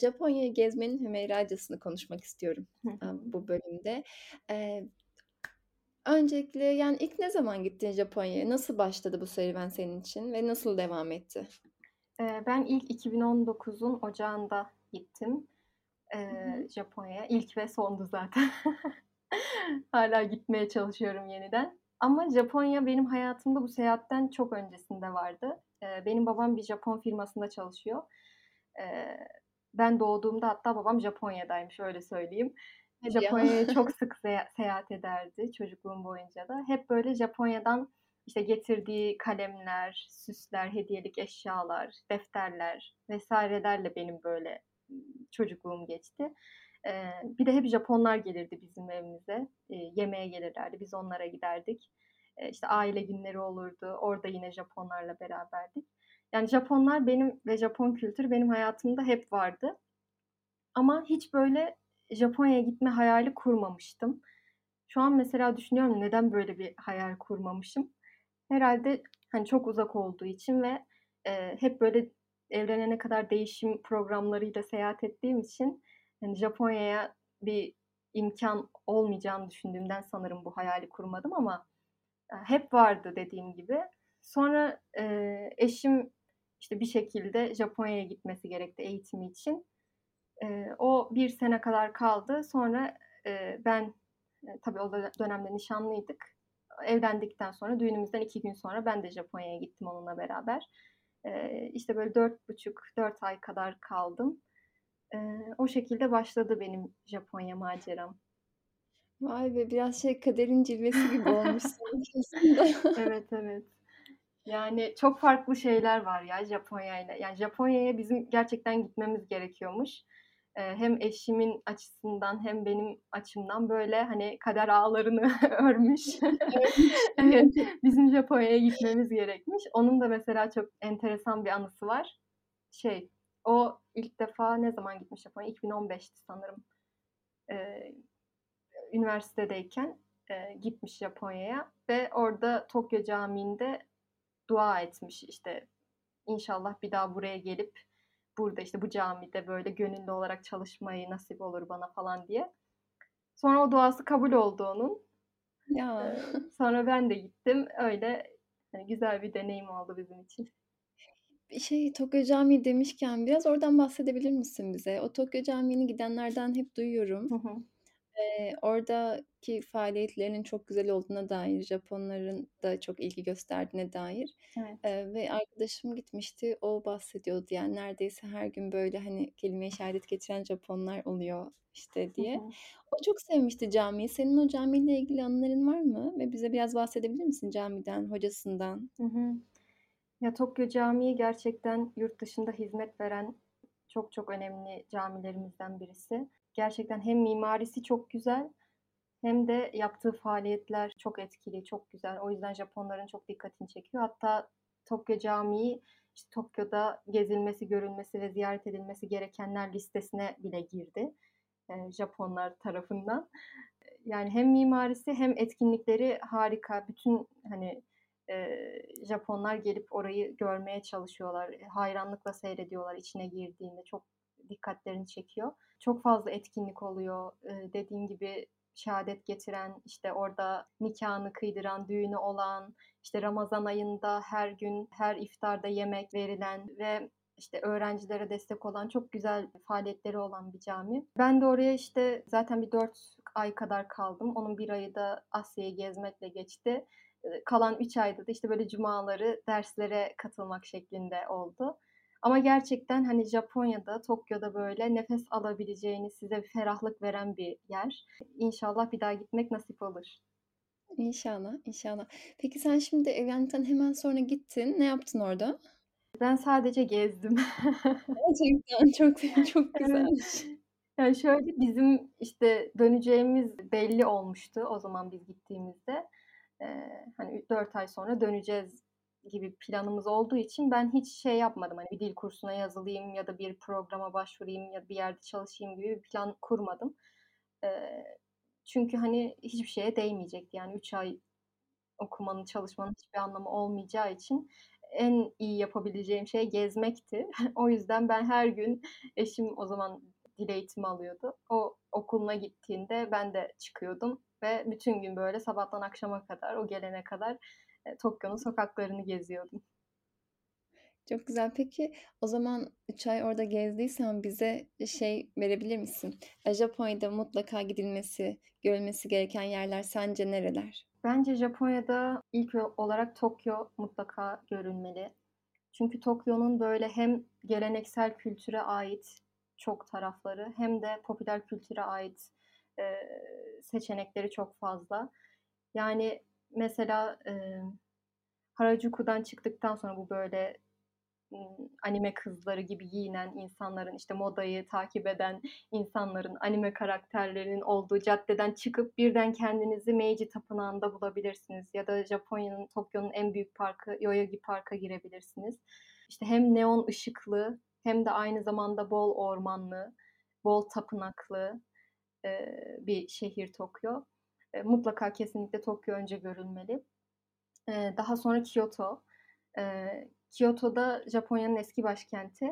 Japonya'yı gezmenin Hümeyra'casını konuşmak istiyorum, bu bölümde. Eee, öncelikle, yani, ilk ne zaman gittin Japonya'ya? Nasıl başladı bu serüven senin için ve nasıl devam etti? Eee, ben ilk 2019'un ocağında gittim, eee, Japonya'ya. İlk ve sondu zaten. Hâlâ gitmeye çalışıyorum yeniden. Ama Japonya benim hayatımda bu seyahatten çok öncesinde vardı. Eee, benim babam bir Japon firmasında çalışıyor. Eee, ben doğduğumda hatta babam Japonya'daymış, öyle söyleyeyim. Japonya'ya çok sık seya seyahat ederdi çocukluğum boyunca da. Hep böyle Japonya'dan, işte, getirdiği kalemler, süsler, hediyelik eşyalar, defterler vs.lerle benim böyle, çocukluğum geçti. Bir de hep Japonlar gelirdi bizim evimize. Yemeğe gelirlerdi, biz onlara giderdik. Eee, işte, aile günleri olurdu, orada yine Japonlarla beraberdik. Yani, Japonlar benim ve Japon kültürü benim hayatımda hep vardı. Ama hiç böyle Japonya'ya gitme hayali kurmamıştım. Şu an mesela düşünüyorum, neden böyle bir hayal kurmamışım? Herhâlde, hani, çok uzak olduğu için ve, eee, hep böyle evlenene kadar değişim programlarıyla seyahat ettiğim için, hani, Japonya'ya bir imkân olmayacağını düşündüğümden sanırım bu hayali kurmadım ama, eee, hep vardı dediğim gibi. Sonra, eee, eşim, işte, bir şekilde Japonya'ya gitmesi gerekti eğitimi için. Eee, o 1 sene kadar kaldı. Sonra, eee, ben, eee, tabii o dö dönemde nişanlıydık. Evlendikten sonra düğünümüzden 2 gün sonra ben de Japonya'ya gittim onunla beraber. Eee, işte, böyle 4,5-4 ay kadar kaldım. Eee, o şekilde başladı benim Japonya maceram. Vay be! Biraz şey, kaderin cilvesi gibi olmuş sanki aslında. Evet, evet. Yani, çok farklı şeyler var ya Japonya'yla. Yani, Japonya'ya bizim gerçekten gitmemiz gerekiyormuş. Eee, hem eşimin açısından hem benim açımdan, böyle, hani, kader ağlarını örmüş. Evet, bizim Japonya'ya gitmemiz gerekmiş. Onun da mesela çok enteresan bir anısı var. Şey, o ilk defa ne zaman gitmiş Japonya'ya? 2015'ti sanırım. Eee, üniversitedeyken, eee, gitmiş Japonya'ya ve orada Tokyo Camii'nde dua etmiş. İşte, "İnşallah bir daha buraya gelip burada, işte, bu camide, böyle, gönüllü olarak çalışmayı nasip olur bana." falan diye. Sonra o duası kabul oldu onun. Ya. Sonra ben de gittim. Öyle, hani, güzel bir deneyim oldu bizim için. Şey, Tokyo Camii demişken biraz oradan bahsedebilir misin bize? O Tokyo Camii'ne gidenlerden hep duyuyorum. Hı hı. Eee, oradaki faaliyetlerinin çok güzel olduğuna dair, Japonların da çok ilgi gösterdiğine dair, Evet. eee, ve arkadaşım gitmişti, o bahsediyordu. Yani, neredeyse her gün, böyle, hani, kelime-i şehadet getiren Japonlar oluyor, işte, Hı diye. hı. O çok sevmişti camiyi. Senin o camiyle ilgili anıların var mı ve bize biraz bahsedebilir misin camiden, hocasından? Hı hı. Ya, Tokyo Camii gerçekten yurt dışında hizmet veren çok çok önemli camilerimizden birisi. Gerçekten hem mimarisi çok güzel hem de yaptığı faaliyetler çok etkili, çok güzel. O yüzden Japonların çok dikkatini çekiyor. Hatta Tokyo Camii, işte, Tokyo'da gezilmesi, görülmesi ve ziyaret edilmesi gerekenler listesine bile girdi, eee, Japonlar tarafından. Yani, hem mimarisi hem etkinlikleri harika. Bütün, hani, eee, Japonlar gelip orayı görmeye çalışıyorlar. Hayranlıkla seyrediyorlar içine girdiğinde. Çok dikkatlerini çekiyor. Çok fazla etkinlik oluyor. Eee, dediğin gibi şehadet getiren, işte, orada nikâhını kıydıran, düğünü olan, işte, Ramazan ayında her gün, her iftarda yemek verilen ve, işte, öğrencilere destek olan çok güzel faaliyetleri olan bir cami. Ben de oraya, işte, zaten bir 4 ay kadar kaldım. Onun 1 ayı da Asya'yı gezmekle geçti. Kalan 3 ayda da, işte, böyle cumaları derslere katılmak şeklinde oldu. Ama gerçekten, hani, Japonya'da, Tokyo'da, böyle, nefes alabileceğiniz, size bir ferahlık veren bir yer. İnşallah bir daha gitmek nasip olur. İnşallah, inşallah. Peki sen şimdi evlendikten hemen sonra gittin. Ne yaptın orada? Ben sadece gezdim. Gerçekten çok çok Evet. güzelmiş. Ya, şöyle, bizim, işte, döneceğimiz belli olmuştu o zaman biz gittiğimizde. Eee, hani, ü 4 ay sonra döneceğiz gibi planımız olduğu için ben hiç şey yapmadım, hani, bir dil kursuna yazılayım ya da bir programa başvurayım ya da bir yerde çalışayım gibi bir plan kurmadım. Eee, çünkü, hani, hiçbir şeye değmeyecekti. Yani 3 ay okumanın, çalışmanın hiçbir anlamı olmayacağı için, en iyi yapabileceğim şey gezmekti. O yüzden ben her gün eşim o zaman dil eğitimi alıyordu. O okuluna gittiğinde ben de çıkıyordum ve bütün gün böyle sabahtan akşama kadar, o gelene kadar, Tokyo'nun sokaklarını geziyordum. Çok güzel. Peki, o zaman 3 ay orada gezdiysen bize şey verebilir misin? Eee, Japonya'da mutlaka gidilmesi, görülmesi gereken yerler sence nereler? Bence Japonya'da ilk olarak Tokyo mutlaka görülmeli. Çünkü Tokyo'nun böyle hem geleneksel kültüre ait çok tarafları hem de popüler kültüre ait, eee, seçenekleri çok fazla. Yani mesela, emm, Harajuku'dan çıktıktan sonra bu böyle, anime kızları gibi giyinen insanların, işte, modayı takip eden insanların, anime karakterlerinin olduğu caddeden çıkıp birden kendinizi Meiji Tapınağı'nda bulabilirsiniz ya da Japonya'nın, Tokyo'nun en büyük parkı Yoyogi Park'a girebilirsiniz. İşte, hem neon ışıklı hem de aynı zamanda bol ormanlı, bol tapınaklı, bir şehir Tokyo. Eee, mutlaka kesinlikle Tokyo önce görülmeli. Eee, daha sonra Kyoto. Eee, Kyoto'da Japonya'nın eski başkenti,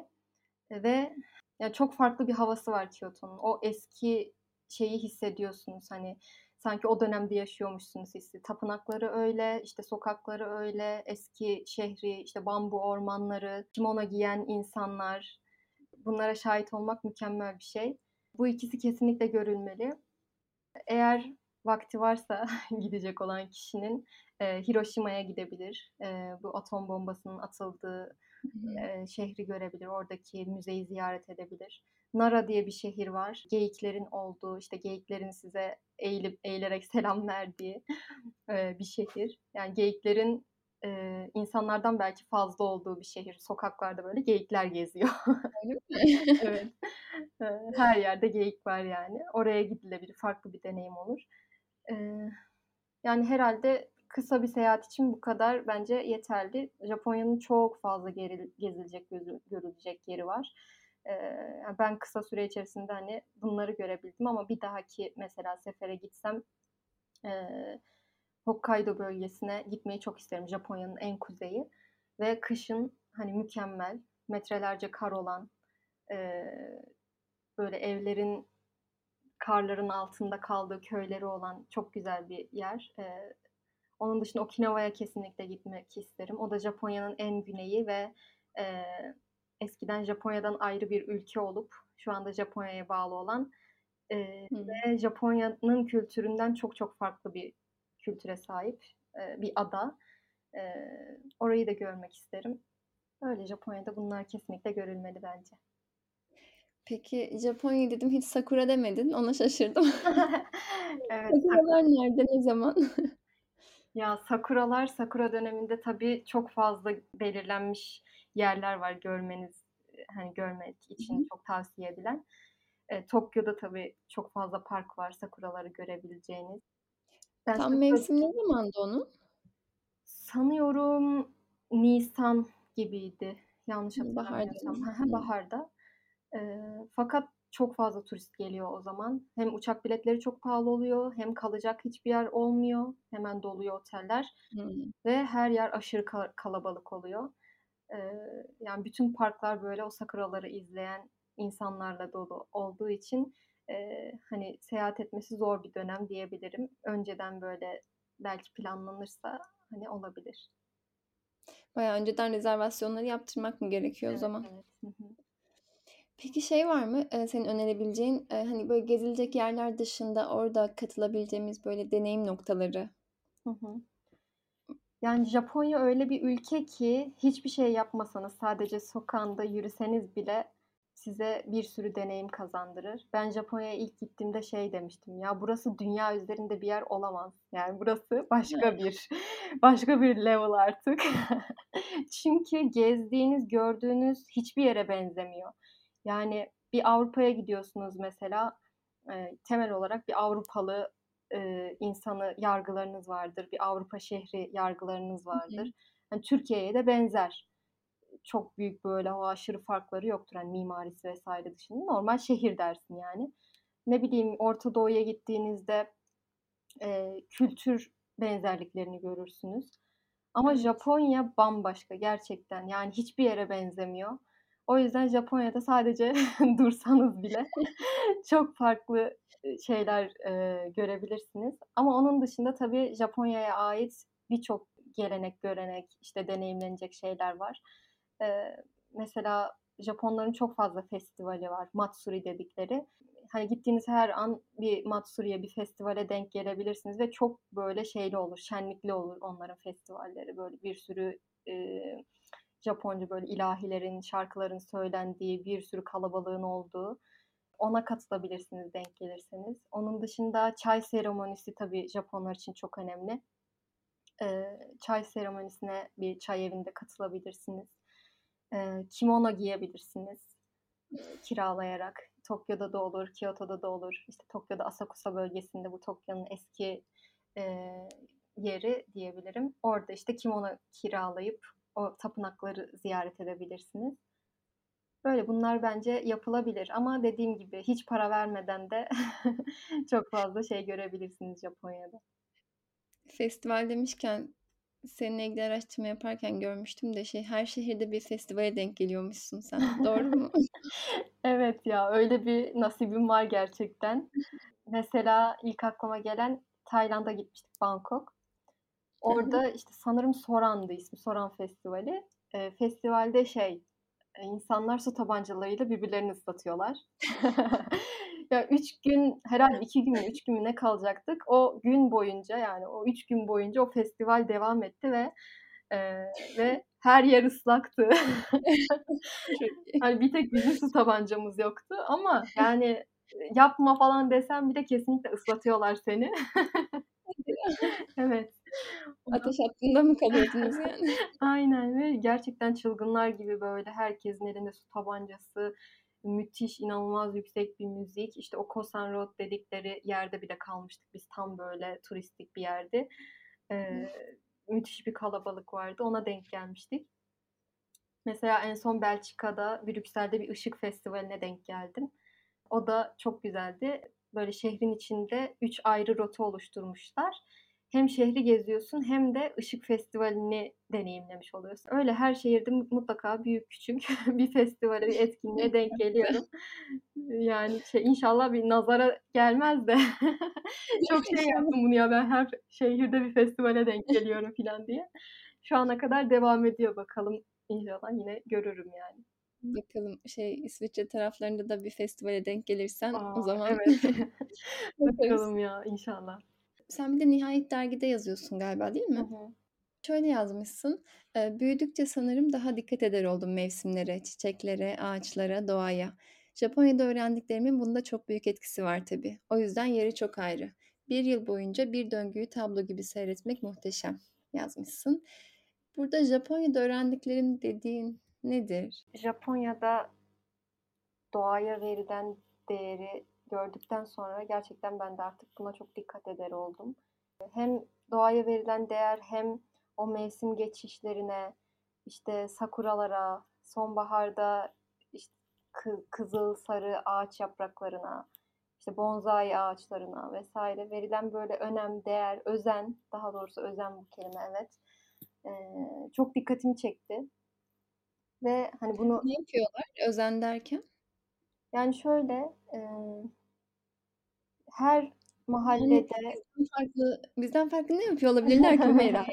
eee, ve ya, çok farklı bir havası var Kyoto'nun. O eski şeyi hissediyorsunuz, hani, sanki o dönemde yaşıyormuşsunuz hissi. Tapınakları öyle, işte, sokakları öyle, eski şehri, işte, bambu ormanları, kimono giyen insanlar, bunlara şahit olmak mükemmel bir şey. Bu ikisi kesinlikle görülmeli. Eğer vakti varsa gidecek olan kişinin, eee, Hiroşima'ya gidebilir. Eee, bu atom bombasının atıldığı, eee, şehri görebilir, oradaki müzeyi ziyaret edebilir. Nara diye bir şehir var. Geyiklerin olduğu, işte, geyiklerin size eğilip eğilerek selam verdiği, eee, bir şehir. Yani geyiklerin, eee, insanlardan belki fazla olduğu bir şehir. Sokaklarda böyle geyikler geziyor. Evet. Her yerde geyik var yani. Oraya gidilebilir, farklı bir deneyim olur. Yani herhâlde kısa bir seyahat için bu kadar bence yeterli. Japonya'nın çok fazla geril gezilecek, görülecek yeri var. Ben kısa süre içerisinde, hani, bunları görebildim ama bir dahaki mesela sefere gitsem, Hokkaido bölgesine gitmeyi çok isterim. Japonya'nın en kuzeyi ve kışın, hani, mükemmel, metrelerce kar olan, böyle evlerin karların altında kaldığı köyleri olan çok güzel bir yer. Eee, onun dışında Okinawa'ya kesinlikle gitmek isterim. O da Japonya'nın en güneyi ve, eee, eskiden Japonya'dan ayrı bir ülke olup şu anda Japonya'ya bağlı olan, Hıı. ve Japonya'nın kültüründen çok çok farklı bir kültüre sahip, eee, bir ada. Eee, orayı da görmek isterim. Öyle, Japonya'da bunlar kesinlikle görülmeli bence. Peki, Japonya dedim, hiç sakura demedin. Ona şaşırdım. Evet, sak Sakuralar nerede, ne zaman? Ya, sakuralar, sakura döneminde tabii çok fazla belirlenmiş yerler var görmeniz, hani, görmek Hı için hı. çok tavsiye edilen. Eee, Tokyo'da tabii çok fazla park var sakuraları görebileceğiniz. Ben Tam sakura mevsimi ne zamandı onun? Sanıyorum nisan gibiydi, yanlış Hıı, baharda hatırlamıyorsam. Hı hı, baharda. Eee, fakat çok fazla turist geliyor o zaman. Hem uçak biletleri çok pahalı oluyor hem kalacak hiçbir yer olmuyor. Hemen doluyor oteller Hıı. ve her yer aşırı kala kalabalık oluyor. Eee, yani, bütün parklar, böyle, o sakuraları izleyen insanlarla dolu olduğu için, eee, hani, seyahat etmesi zor bir dönem diyebilirim. Önceden, böyle, belki planlanırsa, hani, olabilir. Bayağı önceden rezervasyonları yaptırmak mı gerekiyor o Evet, zaman? evet. Hı hı. Peki, şey var mı, eee, senin önerebileceğin, eee, hani, böyle, gezilecek yerler dışında orada katılabileceğimiz, böyle, deneyim noktaları? Hı hı. Yani, Japonya öyle bir ülke ki hiçbir şey yapmasanız, sadece sokağında yürüseniz bile size bir sürü deneyim kazandırır. Ben Japonya'ya ilk gittiğimde şey demiştim, "Ya, burası dünya üzerinde bir yer olamaz. Yani, burası başka bir başka bir level artık." Çünkü gezdiğiniz, gördüğünüz hiçbir yere benzemiyor. Yani, bir Avrupa'ya gidiyorsunuz mesela, eee, temel olarak bir Avrupalı, eee, insanı yargılarınız vardır. Bir Avrupa şehri yargılarınız vardır. Hani, Türkiye'ye de benzer. Çok büyük, böyle, o aşırı farkları yoktur, hani, mimarisi vs. dışında. Normal şehir dersin yani. Ne bileyim, Orta Doğu'ya gittiğinizde, eee, kültür benzerliklerini görürsünüz. Ama. Japonya bambaşka gerçekten. Yani hiçbir yere benzemiyor. O yüzden Japonya'da sadece dursanız bile çok farklı, ııı, şeyler, eee, görebilirsiniz. Ama onun dışında tabii Japonya'ya ait birçok gelenek, görenek, işte, deneyimlenecek şeyler var. Eee, mesela Japonların çok fazla festivali var, matsuri dedikleri. Hani, gittiğiniz her an bir matsuriye, bir festivale denk gelebilirsiniz ve çok, böyle, şeyli olur, şenlikli olur onların festivalleri. Böyle, bir sürü, eee, Japonca, böyle, ilahilerin, şarkıların söylendiği, bir sürü kalabalığın olduğu. Ona katılabilirsiniz denk gelirseniz. Onun dışında çay seremonisi tabii Japonlar için çok önemli. Eee, çay seremonisine bir çay evinde katılabilirsiniz. Eee, kimono giyebilirsiniz, kiralayarak. Tokyo'da da olur, Kyoto'da da olur. İşte, Tokyo'da Asakusa bölgesinde, bu Tokyo'nun eski, eee, yeri diyebilirim. Orada, işte, kimono kiralayıp o tapınakları ziyaret edebilirsiniz. Böyle, bunlar bence yapılabilir ama dediğim gibi hiç para vermeden de çok fazla şey görebilirsiniz Japonya'da. Festival demişken seninle ilgili araştırma yaparken görmüştüm de şey, her şehirde bir festivale denk geliyormuşsun sen. Doğru mu? Evet ya, öyle bir nasibim var gerçekten. Mesela ilk aklıma gelen Tayland'a gitmiştik, Bangkok. Orada, işte, sanırım Soran'dı ismi, Soran Festivali. Eee, festivalde şey, eee, insanlar su tabancalarıyla birbirlerini ıslatıyorlar. Ya, 3 gün, herhâlde 2 gün mü 3 gün mü ne kalacaktık. O gün boyunca, yani o 3 gün boyunca o festival devam etti ve, eee, ve her yer ıslaktı. Hani, bir tek bizim su tabancamız yoktu ama yani, eee, yapma falan desen bile kesinlikle ıslatıyorlar seni. Evet. Ateş hattında mı kalıyordunuz yani? Aynen ve gerçekten çılgınlar gibi, böyle, herkesin elinde su tabancası, müthiş, inanılmaz yüksek bir müzik. İşte, o Kosan Road dedikleri yerde bile kalmıştık biz. Tam, böyle, turistik bir yerdi. Eee, müthiş bir kalabalık vardı. Ona denk gelmiştik. Mesela en son Belçika'da, Brüksel'de bir ışık festivaline denk geldim. O da çok güzeldi. Böyle, şehrin içinde 3 ayrı rota oluşturmuşlar. Hem şehri geziyorsun hem de ışık festivalini deneyimlemiş oluyorsun. Öyle her şehirde mu mutlaka büyük küçük bir festivale, bir etkinliğe denk geliyorum. Yani, şey, inşallah bir nazara gelmez de çok şey yaptım bunu ya, ben her şehirde bir festivale denk geliyorum filan diye. Şu ana kadar devam ediyor bakalım. İnşallah yine görürüm yani. Bakalım, şey, İsviçre taraflarında da bir festivale denk gelirsen A! o zaman Evet. Bakalım ya, inşallah. Sen bir de Nihayet Dergi'de yazıyorsun galiba, değil Hı mi? hı. Şöyle yazmışsın: "Büyüdükçe sanırım daha dikkat eder oldum mevsimlere, çiçeklere, ağaçlara, doğaya. Japonya'da öğrendiklerimin bunda çok büyük etkisi var tabii. O yüzden yeri çok ayrı. Bir yıl boyunca bir döngüyü tablo gibi seyretmek muhteşem." yazmışsın. Burada Japonya'da öğrendiklerim dediğin nedir? Japonya'da doğaya verilen değeri gördükten sonra gerçekten ben de artık buna çok dikkat eder oldum. Hem doğaya verilen değer hem o mevsim geçişlerine, işte, sakuralara, sonbaharda, işte, kı kızıl, sarı ağaç yapraklarına, işte, bonsai ağaçlarına vs. verilen böyle önem, değer, özen, daha doğrusu özen bu kelime, evet, çok dikkatimi çekti. Ve, hani, bunu Ne yapıyorlar özen derken? Yani, şöyle, eee her Yani, mahallede bizden farklı bizden farklı ne yapıyor olabilirler ki yani?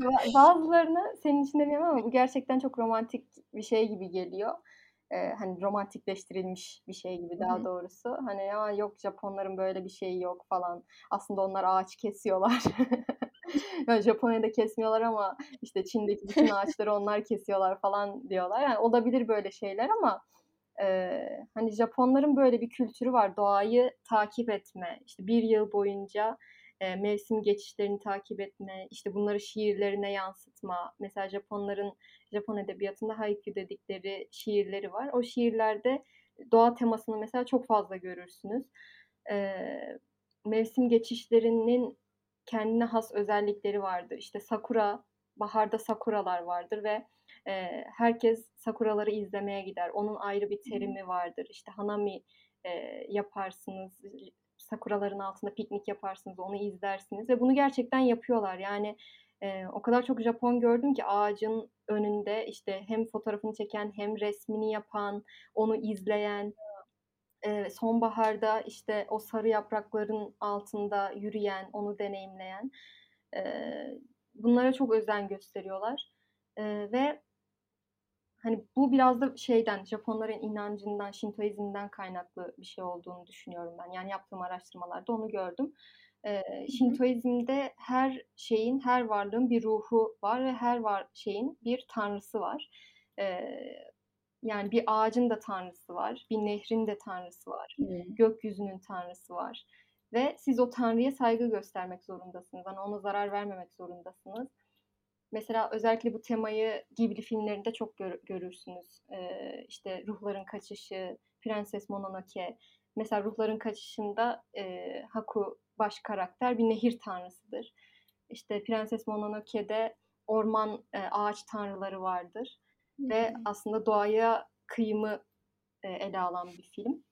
Ba bazılarını senin için demiyorum ama bu gerçekten çok romantik bir şey gibi geliyor. Eee, hani, romantikleştirilmiş bir şey gibi daha hı. doğrusu. Hani, "Ya, yok Japonların böyle bir şeyi yok." falan. Aslında onlar ağaç kesiyorlar. Ya, Japonya'da kesmiyorlar ama, işte, Çin'deki bütün ağaçları onlar kesiyorlar falan diyorlar. Yani, olabilir böyle şeyler ama, eee, hani, Japonların böyle bir kültürü var. Doğayı takip etme, işte, 1 yıl boyunca, eee, mevsim geçişlerini takip etme, işte, bunları şiirlerine yansıtma. Mesela Japonların, Japon edebiyatında Haikyuu dedikleri şiirleri var. O şiirlerde doğa temasını mesela çok fazla görürsünüz. Eee, mevsim geçişlerinin kendine has özellikleri vardır. İşte, sakura, baharda sakuralar vardır ve, eee, herkes sakuraları izlemeye gider. Onun ayrı bir terimi vardır. İşte, hanami, eee, yaparsınız, sakuraların altında piknik yaparsınız, onu izlersiniz ve bunu gerçekten yapıyorlar. Yani, Eee, o kadar çok Japon gördüm ki ağacın önünde, işte, hem fotoğrafını çeken hem resmini yapan, onu izleyen, sonbaharda, işte, o sarı yaprakların altında yürüyen, onu deneyimleyen. Bunlara çok özen gösteriyorlar, ve hani, bu biraz da şeyden, Japonların inancından, Şintoizm'den kaynaklı bir şey olduğunu düşünüyorum ben. Yani yaptığım araştırmalarda onu gördüm. Hı. Şintoizm'de her şeyin, her varlığın bir ruhu var ve her var şeyin bir tanrısı var. Eee, yani bir ağacın da tanrısı var, bir nehrin de tanrısı var, Hımm. gökyüzünün tanrısı var ve siz o tanrıya saygı göstermek zorundasınız. Hani, ona zarar vermemek zorundasınız. Mesela özellikle bu temayı Ghibli filmlerinde çok gör görürsünüz. Eee, işte, Ruhların Kaçışı, Prenses Mononoke. Mesela Ruhların Kaçışı'nda, eee, Haku baş karakter bir nehir tanrısıdır. İşte, Prenses Mononoke'de orman, eee, ağaç tanrıları vardır ve aslında doğaya kıyımı, eee, ele alan bir film.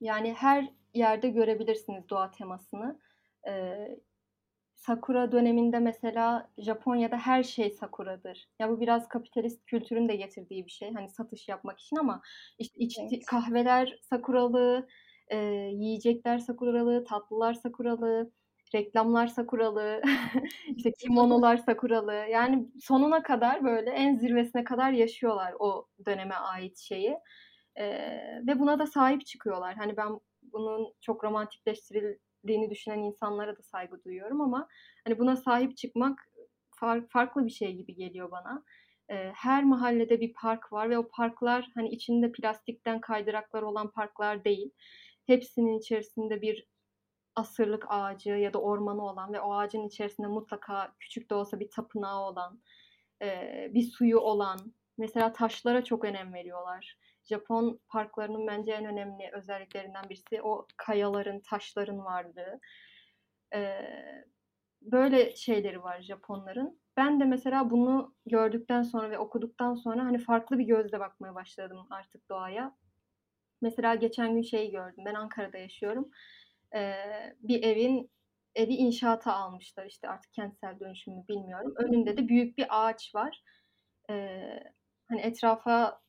Yani her yerde görebilirsiniz doğa temasını. Eee, sakura döneminde mesela Japonya'da her şey sakuradır. Ya, bu biraz kapitalist kültürün de getirdiği bir şey, hani, satış yapmak için ama, işte, içti Evet. kahveler sakuralı, eee, yiyecekler sakuralı, tatlılar sakuralı, reklamlar sakuralı, işte, kimonolar sakuralı. Yani sonuna kadar, böyle, en zirvesine kadar yaşıyorlar o döneme ait şeyi, eee, ve buna da sahip çıkıyorlar. Hani, ben bunun çok romantikleştirildiğini düşünen insanlara da saygı duyuyorum ama, hani, buna sahip çıkmak far farklı bir şey gibi geliyor bana. Her mahallede bir park var ve o parklar, hani, içinde plastikten kaydıraklar olan parklar değil. Hepsinin içerisinde bir asırlık ağacı ya da ormanı olan ve o ağacın içerisinde mutlaka küçük de olsa bir tapınağı olan, bir suyu olan, mesela taşlara çok önem veriyorlar. Japon parklarının bence en önemli özelliklerinden birisi o kayaların, taşların varlığı. Eee, böyle şeyleri var Japonların. Ben de mesela bunu gördükten sonra ve okuduktan sonra, hani, farklı bir gözle bakmaya başladım artık doğaya. Mesela geçen gün şeyi gördüm, ben Ankara'da yaşıyorum. Eee, bir evin evi inşaata almışlar, işte, artık kentsel dönüşüm mü bilmiyorum. Önünde de büyük bir ağaç var. Eee, hani, etrafa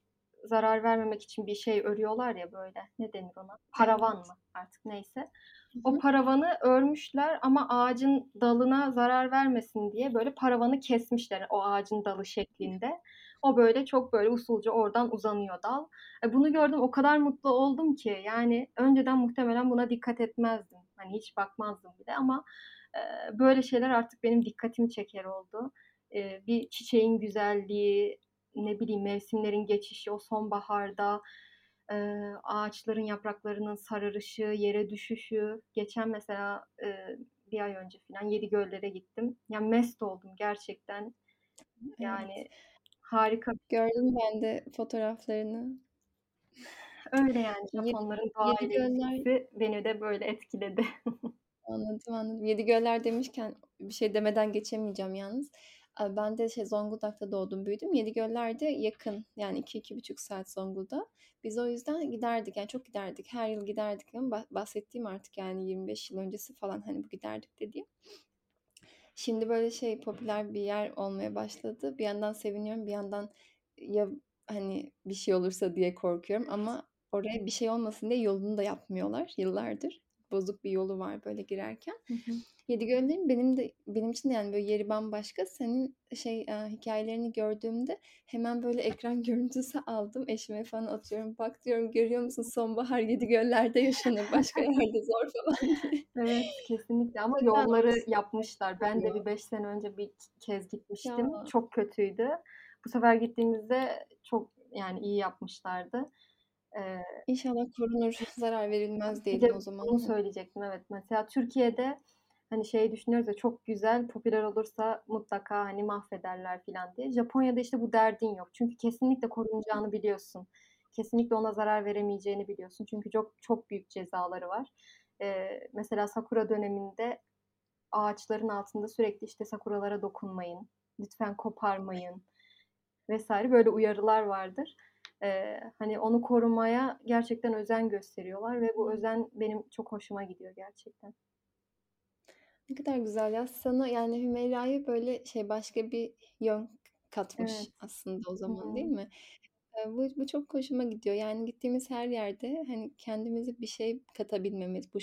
zarar vermemek için bir şey örüyorlar ya, böyle, ne denir ona? Paravan Evet. mı artık neyse. O paravanı örmüşler ama ağacın dalına zarar vermesin diye, böyle, paravanı kesmişler o ağacın dalı şeklinde. O, böyle, çok, böyle, usulca oradan uzanıyor dal. E, bunu gördüm, o kadar mutlu oldum ki, yani, önceden muhtemelen buna dikkat etmezdim. Hani, hiç bakmazdım bile ama, eee, böyle şeyler artık benim dikkatimi çeker oldu. Eee, bir çiçeğin güzelliği, ne bileyim, mevsimlerin geçişi, o sonbaharda, eee, ağaçların yapraklarının sararışı, yere düşüşü. Geçen mesela, eee, 1 ay önce filan Yedigöller'e gittim. Ya, mest oldum gerçekten. Evet. Yani harika. Gördüm ben de fotoğraflarını. Öyle yani Yedi Japonların Yedigöller ilişkisi beni de böyle etkiledi. Anladım, anladım. Yedigöller demişken bir şey demeden geçemeyeceğim yalnız. Ben de şey Zonguldak'ta doğdum, büyüdüm. Yedigöller de yakın. Yani 2-2,5 saat Zonguldak'a. Biz o yüzden giderdik, yani çok giderdik. Her yıl giderdik ama bah bahsettiğim artık yani 25 yıl öncesi falan, hani, bu giderdik dediğim. Şimdi böyle şey, popüler bir yer olmaya başladı. Bir yandan seviniyorum, bir yandan ya, hani, bir şey olursa diye korkuyorum ama oraya bir şey olmasın diye yolunu da yapmıyorlar yıllardır. Bozuk bir yolu var böyle girerken. Hı hı. Yedigöller'in benim de benim için de yani böyle yeri bambaşka. Senin şey, eee, hikâyelerini gördüğümde hemen böyle ekran görüntüsü aldım. Eşime falan atıyorum. "Bak," diyorum, "görüyor musun sonbahar Yedigöller'de yaşanır, başka yerde zor." falan diye. Evet, kesinlikle ama yolları yapmışlar. Ben de bir 5 sene önce bir kez gitmiştim. Ya. Çok kötüydü. Bu sefer gittiğimizde çok, yani, iyi yapmışlardı. Eee İnşallah korunur, zarar verilmez Bir diyelim o zaman. bunu söyleyecektim, evet. Mesela Türkiye'de, hani, şey düşünüyoruz ya, çok güzel, popüler olursa mutlaka, hani, mahvederler filan diye. Japonya'da, işte, bu derdin yok. Çünkü kesinlikle korunacağını biliyorsun. Kesinlikle ona zarar veremeyeceğini biliyorsun. Çünkü çok çok büyük cezaları var. Eee, mesela sakura döneminde ağaçların altında sürekli, işte, sakuralara dokunmayın, lütfen koparmayın vs. böyle uyarılar vardır. Eee, hani, onu korumaya gerçekten özen gösteriyorlar ve bu özen benim çok hoşuma gidiyor gerçekten. Ne kadar güzel ya. Sana, yani, Hümeyra'ya, böyle, şey, başka bir yön katmış Evet. aslında o Hı zaman, değil hı. mi? Bu bu çok hoşuma gidiyor. Yani, gittiğimiz her yerde, hani, kendimize bir şey katabilmemiz bu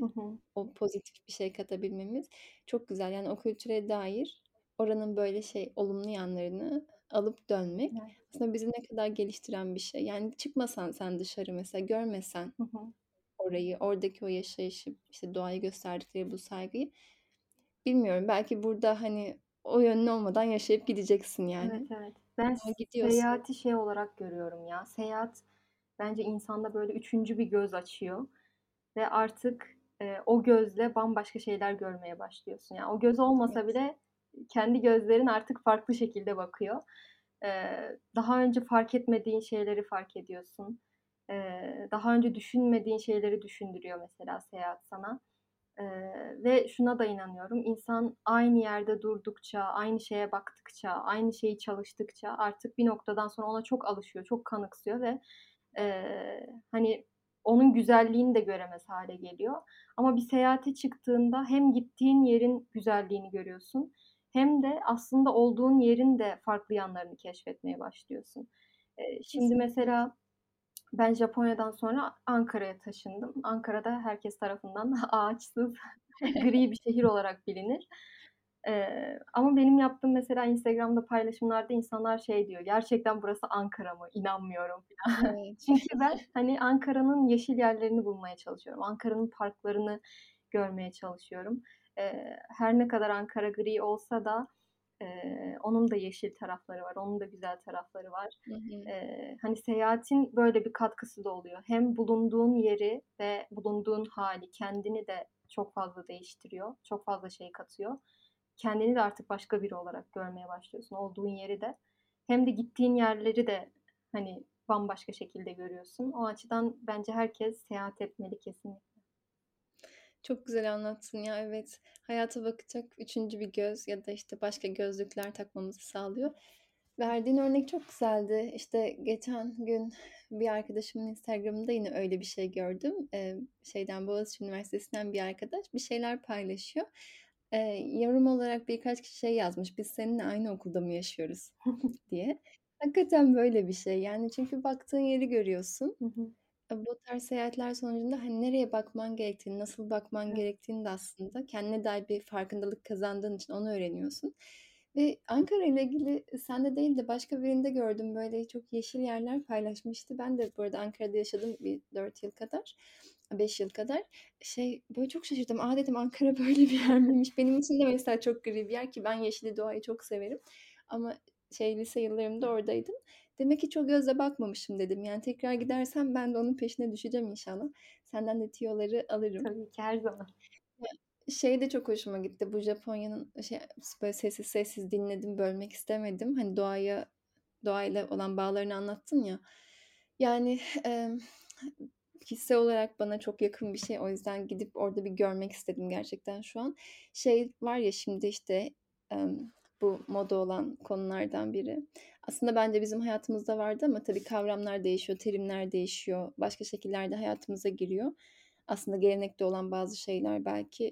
Hı şekilde, hı. o pozitif bir şey katabilmemiz çok güzel. Yani, o kültüre dair oranın, böyle, şey, olumlu yanlarını alıp dönmek Evet. aslında bizi ne kadar geliştiren bir şey. Yani, çıkmasan sen dışarı mesela, görmesen Hı hı. orayı, oradaki o yaşayışı, işte, doğaya gösterdikleri bu saygıyı, bilmiyorum, belki burada, hani, o yönün olmadan yaşayıp gideceksin Evet, yani. evet. Ben Ama gidiyorsun. seyahati şey olarak görüyorum ya, seyahat bence insanda, böyle, 3'üncü bir göz açıyor ve artık, eee, o gözle bambaşka şeyler görmeye başlıyorsun. Yani, o göz olmasa Evet. bile kendi gözlerin artık farklı şekilde bakıyor. Eee, daha önce fark etmediğin şeyleri fark ediyorsun. Eee, daha önce düşünmediğin şeyleri düşündürüyor mesela seyahat sana. Eee, ve şuna da inanıyorum, insan aynı yerde durdukça, aynı şeye baktıkça, aynı şeyi çalıştıkça artık bir noktadan sonra ona çok alışıyor, çok kanıksıyor ve, eee, hani, onun güzelliğini de göremez hâle geliyor. Ama bir seyahate çıktığında hem gittiğin yerin güzelliğini görüyorsun hem de aslında olduğun yerin de farklı yanlarını keşfetmeye başlıyorsun. Eee, şimdi Kesinlikle. mesela ben Japonya'dan sonra Ankara'ya taşındım. Ankara da herkes tarafından ağaçsız, gri bir şehir olarak bilinir. Eee, ama benim yaptığım mesela Instagram'da paylaşımlarda insanlar şey diyor, "Gerçekten burası Ankara mı? İnanmıyorum." Evet. Çünkü ben, hani, Ankara'nın yeşil yerlerini bulmaya çalışıyorum. Ankara'nın parklarını görmeye çalışıyorum. Eee, her ne kadar Ankara gri olsa da, eee, onun da yeşil tarafları var, onun da güzel tarafları var. Hı hı. Eee, hani, seyahatin böyle bir katkısı da oluyor. Hem bulunduğun yeri ve bulunduğun hâli, kendini de çok fazla değiştiriyor, çok fazla şey katıyor. Kendini de artık başka biri olarak görmeye başlıyorsun, olduğun yeri de. Hem de gittiğin yerleri de, hani, bambaşka şekilde görüyorsun. O açıdan bence herkes seyahat etmeli kesinlikle. Çok güzel anlattın ya, evet. Hayata bakacak 3'üncü bir göz ya da, işte, başka gözlükler takmamızı sağlıyor. Verdiğin örnek çok güzeldi. İşte, geçen gün bir arkadaşımın Instagram'ında yine öyle bir şey gördüm. Eee, şeyden, Boğaziçi Üniversitesi'nden bir arkadaş bir şeyler paylaşıyor. Eee, yorum olarak birkaç kişi şey yazmış, "Biz seninle aynı okulda mı yaşıyoruz?" diye. Hakikaten böyle bir şey. Yani, çünkü baktığın yeri görüyorsun. Hı hı. Bu tarz seyahatler sonucunda, hani, nereye bakman gerektiğini, nasıl bakman Evet. gerektiğini de aslında kendine dair bir farkındalık kazandığın için onu öğreniyorsun. Ve Ankara'yla ilgili sende değil de başka birinde gördüm. Böyle çok yeşil yerler paylaşmıştı. Ben de bu arada Ankara'da yaşadım bir 4 yıl kadar, 5 yıl kadar. Şey, böyle çok şaşırdım. "A!" dedim, "Ankara böyle bir yer miymiş?" Benim için de mesela çok gri bir yer ki ben yeşili, doğayı çok severim. Ama şey, lise yıllarımda oradaydım. "Demek hiç o gözle bakmamışım." dedim. Yani tekrar gidersem ben de onun peşine düşeceğim inşallah. Senden de tüyoları alırım. Tabii ki, her zaman. Şey de çok hoşuma gitti. Bu Japonya'nın şey, böyle sessiz sessiz dinledim, bölmek istemedim. Hani, doğaya doğayla olan bağlarını anlattın ya. Yani, emm, kişisel olarak bana çok yakın bir şey. O yüzden gidip orada bir görmek istedim gerçekten şu an. Şey var ya şimdi, işte, emm, bu moda olan konulardan biri. Aslında bence bizim hayatımızda vardı ama tabii kavramlar değişiyor, terimler değişiyor, başka şekillerde hayatımıza giriyor. Aslında gelenekte olan bazı şeyler belki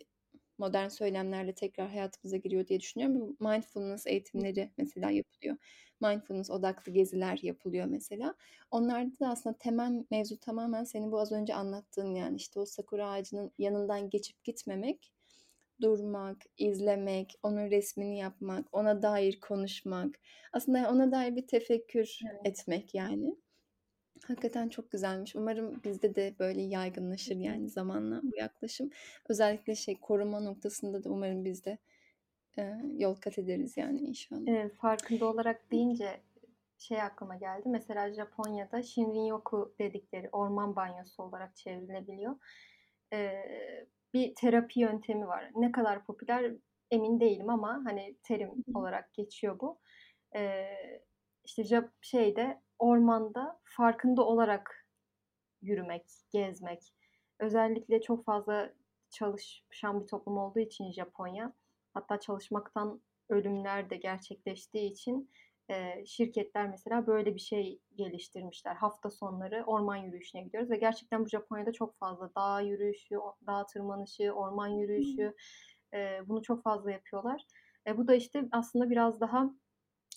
modern söylemlerle tekrar hayatımıza giriyor diye düşünüyorum. Bu mindfulness eğitimleri mesela yapılıyor. Mindfulness odaklı geziler yapılıyor mesela. Onlarda da aslında temel mevzu tamamen senin bu az önce anlattığın, yani, işte, o sakura ağacının yanından geçip gitmemek, durmak, izlemek, onun resmini yapmak, ona dair konuşmak, aslında ona dair bir tefekkür Evet. etmek, yani. Hakikaten çok güzelmiş. Umarım bizde de böyle yaygınlaşır, yani, zamanla bu yaklaşım. Özellikle şey, koruma noktasında da umarım biz de, eee, yol kat ederiz, yani, inşallah. Evet, farkında olarak deyince şey aklıma geldi. Mesela Japonya'da Shinrin-yoku dedikleri orman banyosu olarak çevrilebiliyor. Eee, bir terapi yöntemi var. Ne kadar popüler emin değilim ama, hani, terim olarak geçiyor bu. Eee, işte, şeyde, ormanda farkında olarak yürümek, gezmek. Özellikle çok fazla çalışan bir toplum olduğu için Japonya, hatta çalışmaktan ölümler de gerçekleştiği için, eee, şirketler mesela böyle bir şey geliştirmişler. Hafta sonları orman yürüyüşüne gidiyoruz ve gerçekten bu Japonya'da çok fazla dağ yürüyüşü, dağ tırmanışı, orman yürüyüşü. Eee, bunu çok fazla yapıyorlar. E, bu da, işte, aslında biraz daha,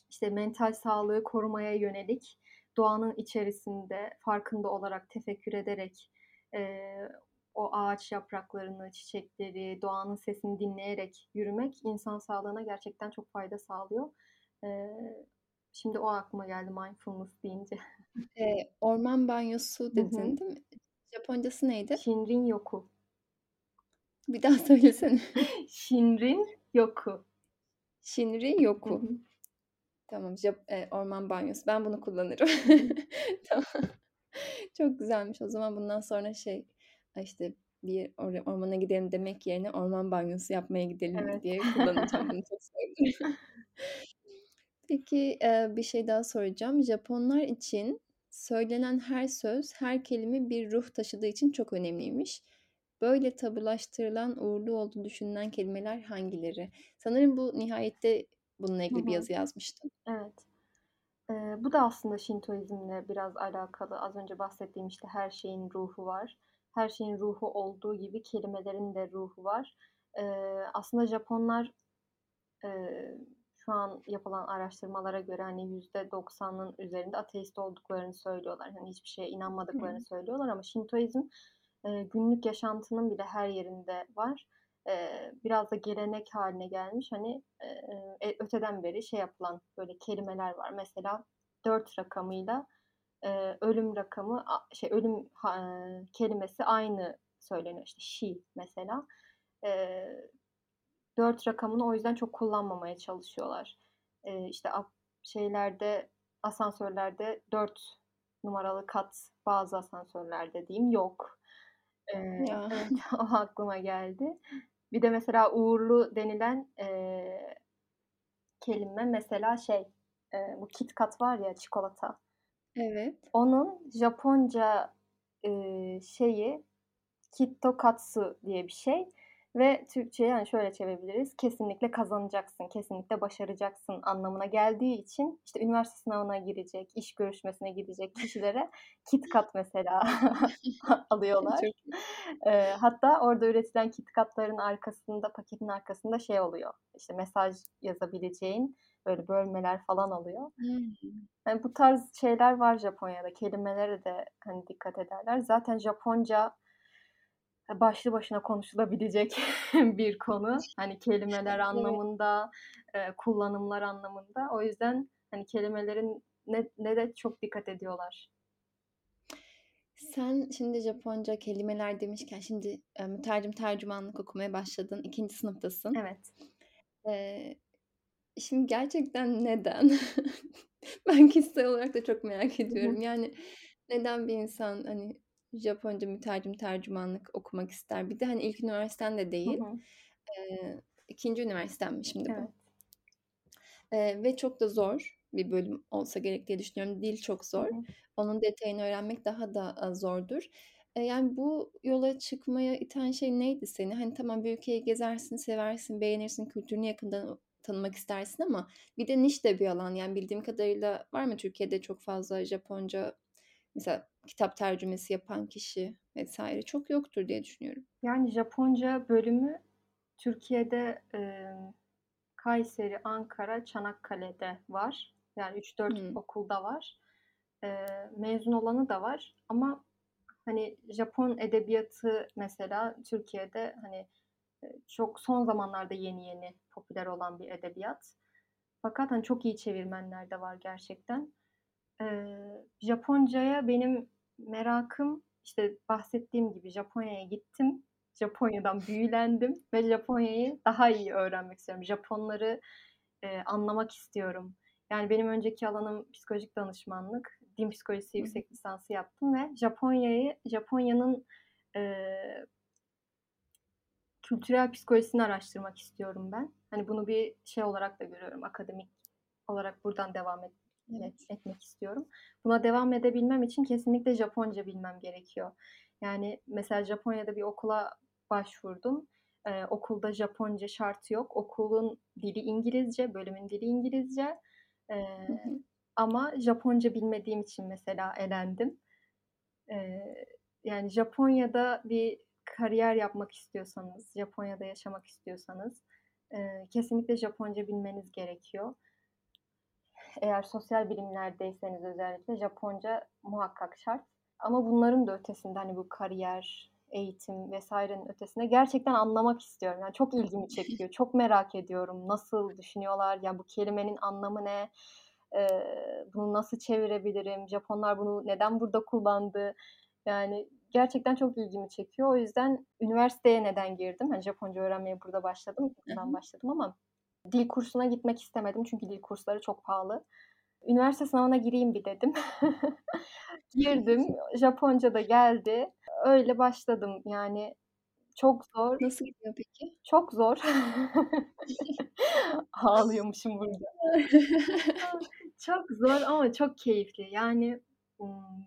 işte, mental sağlığı korumaya yönelik, doğanın içerisinde farkında olarak, tefekkür ederek, eee, o ağaç yapraklarını, çiçekleri, doğanın sesini dinleyerek yürümek insan sağlığına gerçekten çok fayda sağlıyor. Eee, şimdi o aklıma geldi mindfulness deyince. Eee, orman banyosu Hı hı. dedin, değil mi? Japoncası neydi? Shinrin-yoku. Bir daha söylesene. Shinrin-yoku. Hı Shinrin-yoku. hı. Tamam, Jap eee, orman banyosu. Ben bunu kullanırım. Hı hı. Tamam. Çok güzelmiş. O zaman bundan sonra şey, a, işte, bir or ormana gidelim demek yerine orman banyosu yapmaya gidelim Evet. diye kullanacağım bunu çok sevdim. Peki, bir şey daha soracağım. Japonlar için söylenen her söz, her kelime bir ruh taşıdığı için çok önemliymiş. Böyle tabulaştırılan, uğurlu olduğu düşünülen kelimeler hangileri? Sanırım bu Nihayet'te bununla Hı ilgili bir hı. yazı yazmıştın. Evet. Eee, bu da aslında Şintoizmle biraz alakalı. Az önce bahsettiğim, işte, her şeyin ruhu var. Her şeyin ruhu olduğu gibi kelimelerin de ruhu var. Eee, aslında Japonlar, eee, şu an yapılan araştırmalara göre, hani, %90'ın üzerinde ateist olduklarını söylüyorlar. Hani, hiçbir şeye inanmadıklarını Hımm. söylüyorlar ama Şintoizm, eee, günlük yaşantının bile her yerinde var. Eee, biraz da gelenek hâline gelmiş. Hani, eee, e öteden beri şey yapılan böyle kelimeler var. Mesela 4 rakamıyla, eee, ölüm rakamı, şey, ölüm eee, kelimesi aynı söyleniyor. İşte, "shi" mesela. Eee, 4 rakamını o yüzden çok kullanmamaya çalışıyorlar. Eee, işte, şeylerde, asansörlerde 4 numaralı kat bazı asansörlerde diyeyim yok. Ya. evet, o aklıma geldi. Bir de mesela uğurlu denilen, eee, kelime mesela şey, eee, bu KitKat var ya çikolata. Evet. Onun Japonca, eee, şeyi Kittokatsu diye bir şey ve Türkçe'ye, hani, şöyle çevirebiliriz: "Kesinlikle kazanacaksın, kesinlikle başaracaksın." anlamına geldiği için, işte, üniversite sınavına girecek, iş görüşmesine gidecek kişilere KitKat mesela alıyorlar. Eee, hatta orada üretilen KitKat'ların arkasında, paketin arkasında şey oluyor, işte, mesaj yazabileceğin böyle bölmeler falan oluyor. Hımm. Hani, bu tarz şeyler var Japonya'da. Kelimelere de, hani, dikkat ederler. Zaten Japonca e, başlı başına konuşulabilecek bir konu. Hani, kelimeler anlamında, eee, kullanımlar anlamında. O yüzden, hani, kelimelerin ne ne de çok dikkat ediyorlar. Sen şimdi Japonca kelimeler demişken şimdi, eee, mütercim tercümanlık okumaya başladın, 2'nci sınıftasın. Evet. Eee, şimdi gerçekten neden? Ben kişisel olarak da çok merak ediyorum. Yani, neden bir insan, hani, Japonca mütercim tercümanlık okumak ister? Bir de, hani, ilk üniversiten de Hı değil. hı. Eee, 2'nci üniversiten mi şimdi bu? Evet. Eee, ve çok da zor bir bölüm olsa gerek diye düşünüyorum. Dil çok Hı zor. hı. Onun detayını öğrenmek daha da, aaa, zordur. Eee, yani, bu yola çıkmaya iten şey neydi seni? Hani, tamam, bir ülkeyi gezersin, seversin, beğenirsin, kültürünü yakından tanımak istersin ama bir de niş de bir alan. Yani, bildiğim kadarıyla var mı Türkiye'de çok fazla Japonca mesela kitap tercümesi yapan kişi vs. çok yoktur diye düşünüyorum. Yani, Japonca bölümü Türkiye'de, emm, Kayseri, Ankara, Çanakkale'de var. Yani, 3-4 Hımm. okulda var. Eee, mezun olanı da var ama, hani, Japon edebiyatı mesela Türkiye'de, hani, çok son zamanlarda yeni yeni popüler olan bir edebiyat. Fakat, hani, çok iyi çevirmenler de var gerçekten. Eee, Japoncaya benim merakım, işte, bahsettiğim gibi Japonya'ya gittim, Japonya'dan büyülendim ve Japonya'yı daha iyi öğrenmek istiyorum. Japonları, eee, anlamak istiyorum. Yani, benim önceki alanım psikolojik danışmanlık. Din psikolojisi yüksek lisansı yaptım ve Japonya'yı Japonya'nın, eee kültürel psikolojisini araştırmak istiyorum ben. Hani, bunu bir şey olarak da görüyorum, akademik olarak buradan devam etmek Evet. etmek istiyorum. Buna devam edebilmem için kesinlikle Japonca bilmem gerekiyor. Yani, mesela Japonya'da bir okula başvurdum. Eee, okulda Japonca şartı yok. Okulun dili İngilizce, bölümün dili İngilizce, Hı hı. ama Japonca bilmediğim için mesela elendim. Eee, yani, Japonya'da bir kariyer yapmak istiyorsanız, Japonya'da yaşamak istiyorsanız, eee, kesinlikle Japonca bilmeniz gerekiyor. Eğer sosyal bilimlerdeyseniz özellikle Japonca muhakkak şart. Ama bunların da ötesinde, hani, bu kariyer, eğitim vs.'nin ötesinde gerçekten anlamak istiyorum. Yani çok ilgimi çekiyor. Çok merak ediyorum. Nasıl düşünüyorlar? Ya, bu kelimenin anlamı ne? Eee, bunu nasıl çevirebilirim? Japonlar bunu neden burada kullandı? Yani gerçekten çok ilgimi çekiyor. O yüzden üniversiteye neden girdim? Hani, Japonca öğrenmeye burada başladım, buradan başladım ama dil kursuna gitmek istemedim çünkü dil kursları çok pahalı. Üniversite sınavına gireyim bir dedim. Girdim, Japonca da geldi. Öyle başladım. Yani çok zor. Nasıl gidiyor peki? Çok zor. Ağlıyormuşum burada. Çok zor ama çok keyifli. Yani,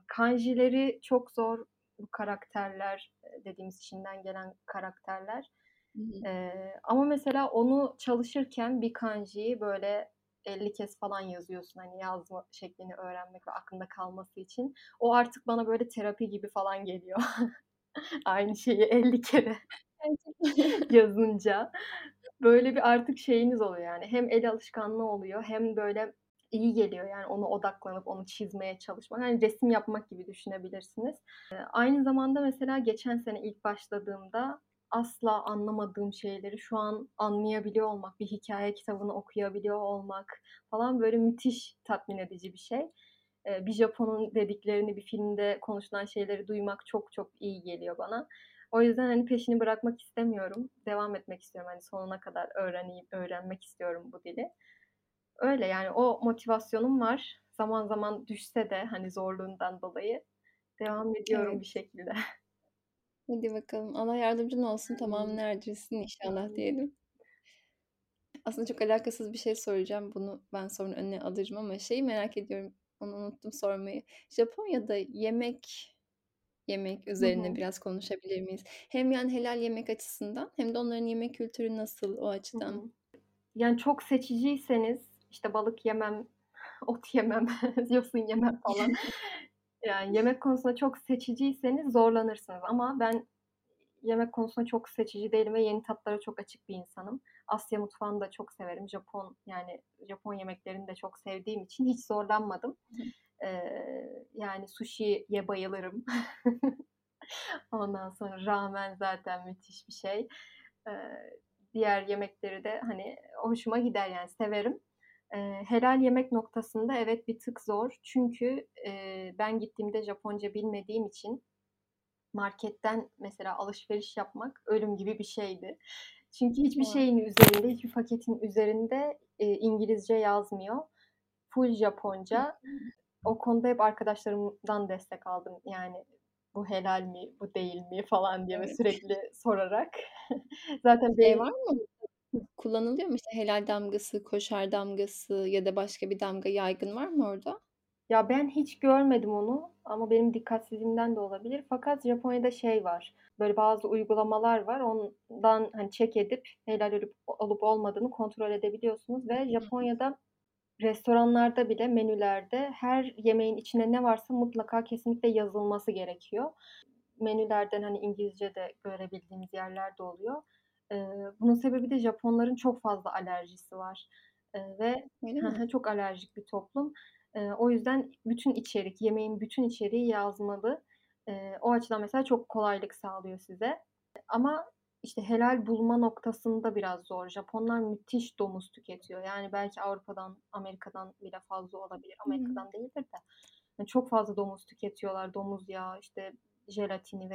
kanjileri çok zor bu karakterler, eee, dediğimiz Çin'den gelen karakterler. Hı hı. Eee, ama mesela onu çalışırken bir kanjiyi böyle 50 kez falan yazıyorsun, hani, yazma şeklini öğrenmek ve aklında kalması için. O artık bana böyle terapi gibi falan geliyor. Aynı şeyi 50 kere yazınca. Böyle bir artık şeyiniz oluyor yani. Hem el alışkanlığı oluyor hem böyle iyi geliyor yani ona odaklanıp onu çizmeye çalışmak. Hani, resim yapmak gibi düşünebilirsiniz. Aynı zamanda mesela geçen sene ilk başladığımda asla anlamadığım şeyleri şu an anlayabiliyor olmak, bir hikâye kitabını okuyabiliyor olmak falan böyle müthiş tatmin edici bir şey. Bir Japon'un dediklerini, bir filmde konuşulan şeyleri duymak çok çok iyi geliyor bana. O yüzden, hani, peşini bırakmak istemiyorum. Devam etmek istiyorum. Hani, sonuna kadar öğreneyim öğrenmek istiyorum bu dili. Öyle, yani o motivasyonum var. Zaman zaman düşse de, hani, zorluğundan dolayı devam ediyorum Evet. bir şekilde. Hadi bakalım. Allah yardımcun olsun. Tamamına Amin. erdirirsin inşallah diyelim. Aslında çok alakasız bir şey soracağım. Bunu ben sonra önüne alırım ama şeyi merak ediyorum, onu unuttum sormayı. Japonya'da yemek yemek Hı üzerine hı. biraz konuşabilir miyiz? Hem yani helal yemek açısından hem de onların yemek kültürü nasıl o Hı hı. açıdan? Yani çok seçiciyseniz, işte, balık yemem, ot yemem, yosun yemem falan. Yani yemek konusunda çok seçiciyseniz zorlanırsınız ama ben yemek konusunda çok seçici değilim ve yeni tatlara çok açık bir insanım. Asya mutfağını da çok severim. Japon, yani Japon yemeklerini de çok sevdiğim için hiç zorlanmadım. Eee, yani sushi'ye bayılırım. Ondan sonra ramen zaten müthiş bir şey. Eee, diğer yemekleri de, hani, hoşuma gider yani severim. Eee, helal yemek noktasında evet bir tık zor. Çünkü, eee, ben gittiğimde Japonca bilmediğim için marketten mesela alışveriş yapmak ölüm gibi bir şeydi. Çünkü hiçbir şeyin üzerinde, hiçbir paketin üzerinde, eee, İngilizce yazmıyor. Ful Hı Japonca. O konuda hep arkadaşlarımdan destek aldım. Yani bu helal mi, bu değil mi falan diye Evet. sürekli sorarak. Zaten Şey benim var mı? Kullanılıyor mu? İşte, helal damgası, koşer damgası ya da başka bir damga yaygın var mı orada? Ya, ben hiç görmedim onu ama benim dikkatsizliğimden de olabilir. Fakat Japonya'da şey var, böyle bazı uygulamalar var. Ondan, hani, check edip helal olup olup olmadığını kontrol edebiliyorsunuz ve. Japonya'da restoranlarda bile menülerde her yemeğin içinde ne varsa mutlaka kesinlikle yazılması gerekiyor. Menülerden, hani, İngilizce de görebildiğimiz yerler de oluyor. Bunun sebebi de Japonların çok fazla alerjisi var, ve çok alerjik bir toplum. O yüzden bütün içerik, yemeğin bütün içeriği yazmalı. O açıdan mesela çok kolaylık sağlıyor size. Ama, işte, helal bulma noktasında biraz zor. Japonlar müthiş domuz tüketiyor. Yani belki Avrupa'dan, Amerika'dan bile fazla olabilir. Amerika'dan değildir de. Hani, çok fazla domuz tüketiyorlar. Domuz yağı, işte, jelatini.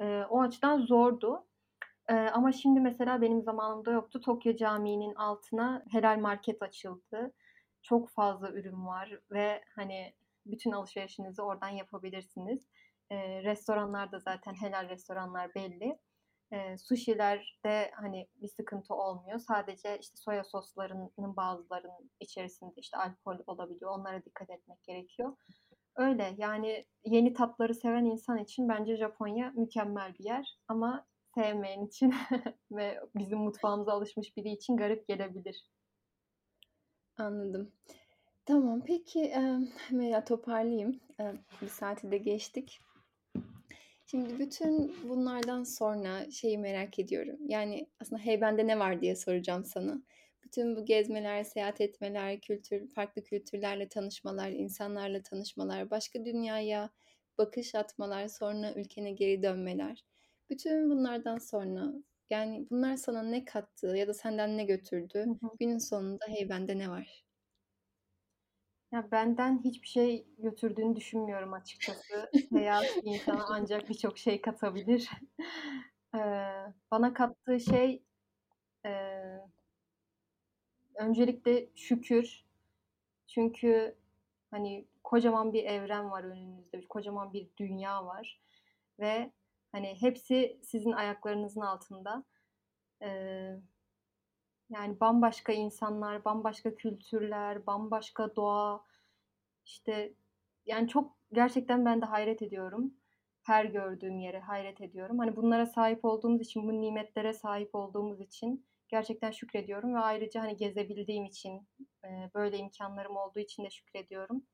Eee, o açıdan zordu. Eee, ama şimdi mesela benim zamanımda yoktu. Tokyo Camii'nin altına helal market açıldı. Çok fazla ürün var ve, hani, bütün alışverişinizi oradan yapabilirsiniz. Eee, restoranlar da zaten helal restoranlar belli. Eee, sushi'lerde, hani, bir sıkıntı olmuyor. Sadece, işte, soya soslarının bazılarının içerisinde, işte, alkol olabiliyor. Onlara dikkat etmek gerekiyor. Öyle, yani yeni tatları seven insan için bence Japonya mükemmel bir yer ama sevmeyen için ve bizim mutfağımıza alışmış biri için garip gelebilir. Anladım. Tamam, peki, emm, veya toparlayayım. Eee, 1 saati de geçtik. Şimdi bütün bunlardan sonra şeyi merak ediyorum. Yani, aslında "Heybende ne var?" diye soracağım sana. Bütün bu gezmeler, seyahat etmeler, kültür farklı kültürlerle tanışmalar, insanlarla tanışmalar, başka dünyaya bakış atmalar, sonra ülkene geri dönmeler. Bütün bunlardan sonra, yani, bunlar sana ne kattı ya da senden ne götürdü? hı. Günün sonunda heybende ne var? Ya, benden hiçbir şey götürdüğünü düşünmüyorum açıkçası. Seyahat insana ancak birçok şey katabilir. Bana kattığı şey, öncelikle şükür. Çünkü, hani, kocaman bir evren var önünüzde, kocaman bir dünya var ve, hani, hepsi sizin ayaklarınızın altında. Eee, yani, bambaşka insanlar, bambaşka kültürler, bambaşka doğa, işte, yani, çok gerçekten ben de hayret ediyorum. Her gördüğüm yere hayret ediyorum. Hani, bunlara sahip olduğumuz için, bu nimetlere sahip olduğumuz için gerçekten şükrediyorum ve ayrıca, hani, gezebildiğim için, böyle imkânlarım olduğu için de şükrediyorum.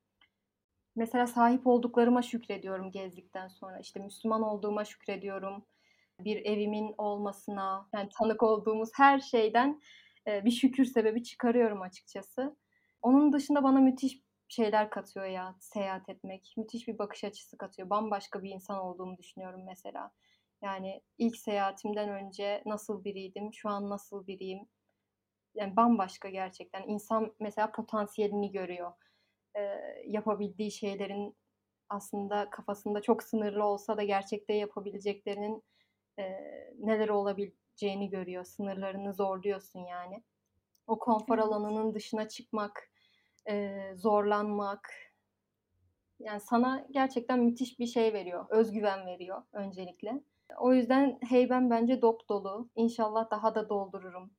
Mesela sahip olduklarıma şükrediyorum gezdikten sonra. İşte, Müslüman olduğuma şükrediyorum. Bir evimin olmasına, yani, tanık olduğumuz her şeyden, eee, bir şükür sebebi çıkarıyorum açıkçası. Onun dışında bana müthiş şeyler katıyor ya seyahat etmek. Müthiş bir bakış açısı katıyor. Bambaşka bir insan olduğumu düşünüyorum mesela. Yani, ilk seyahatimden önce nasıl biriydim, şu an nasıl biriyim? Yani, bambaşka gerçekten. İnsan mesela potansiyelini görüyor. Yapabildiği şeylerin aslında kafasında çok sınırlı olsa da gerçekte yapabileceklerinin, eee, neler olabileceğini görüyor. Sınırlarını zorluyorsun yani. O konfor alanının dışına çıkmak, eee, zorlanmak, yani, sana gerçekten müthiş bir şey veriyor, öz güven veriyor öncelikle. O yüzden heybem bence dopdolu. İnşallah daha da doldururum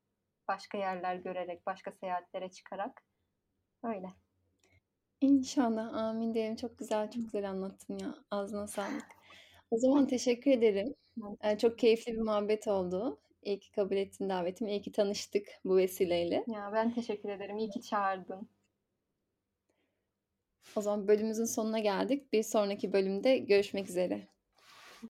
başka yerler görerek, başka seyahatlere çıkarak. Öyle. İnşallah, amin diyelim. Çok güzel, çok güzel anlattın ya. Ağzına sağlık. O zaman teşekkür ederim. Eee, çok keyifli bir muhabbet oldu. İyi ki kabul ettin davetimi. İyi ki tanıştık bu vesileyle. Ya, ben teşekkür ederim. İyi ki çağırdın. O zaman bölümümüzün sonuna geldik. Bir sonraki bölümde görüşmek üzere.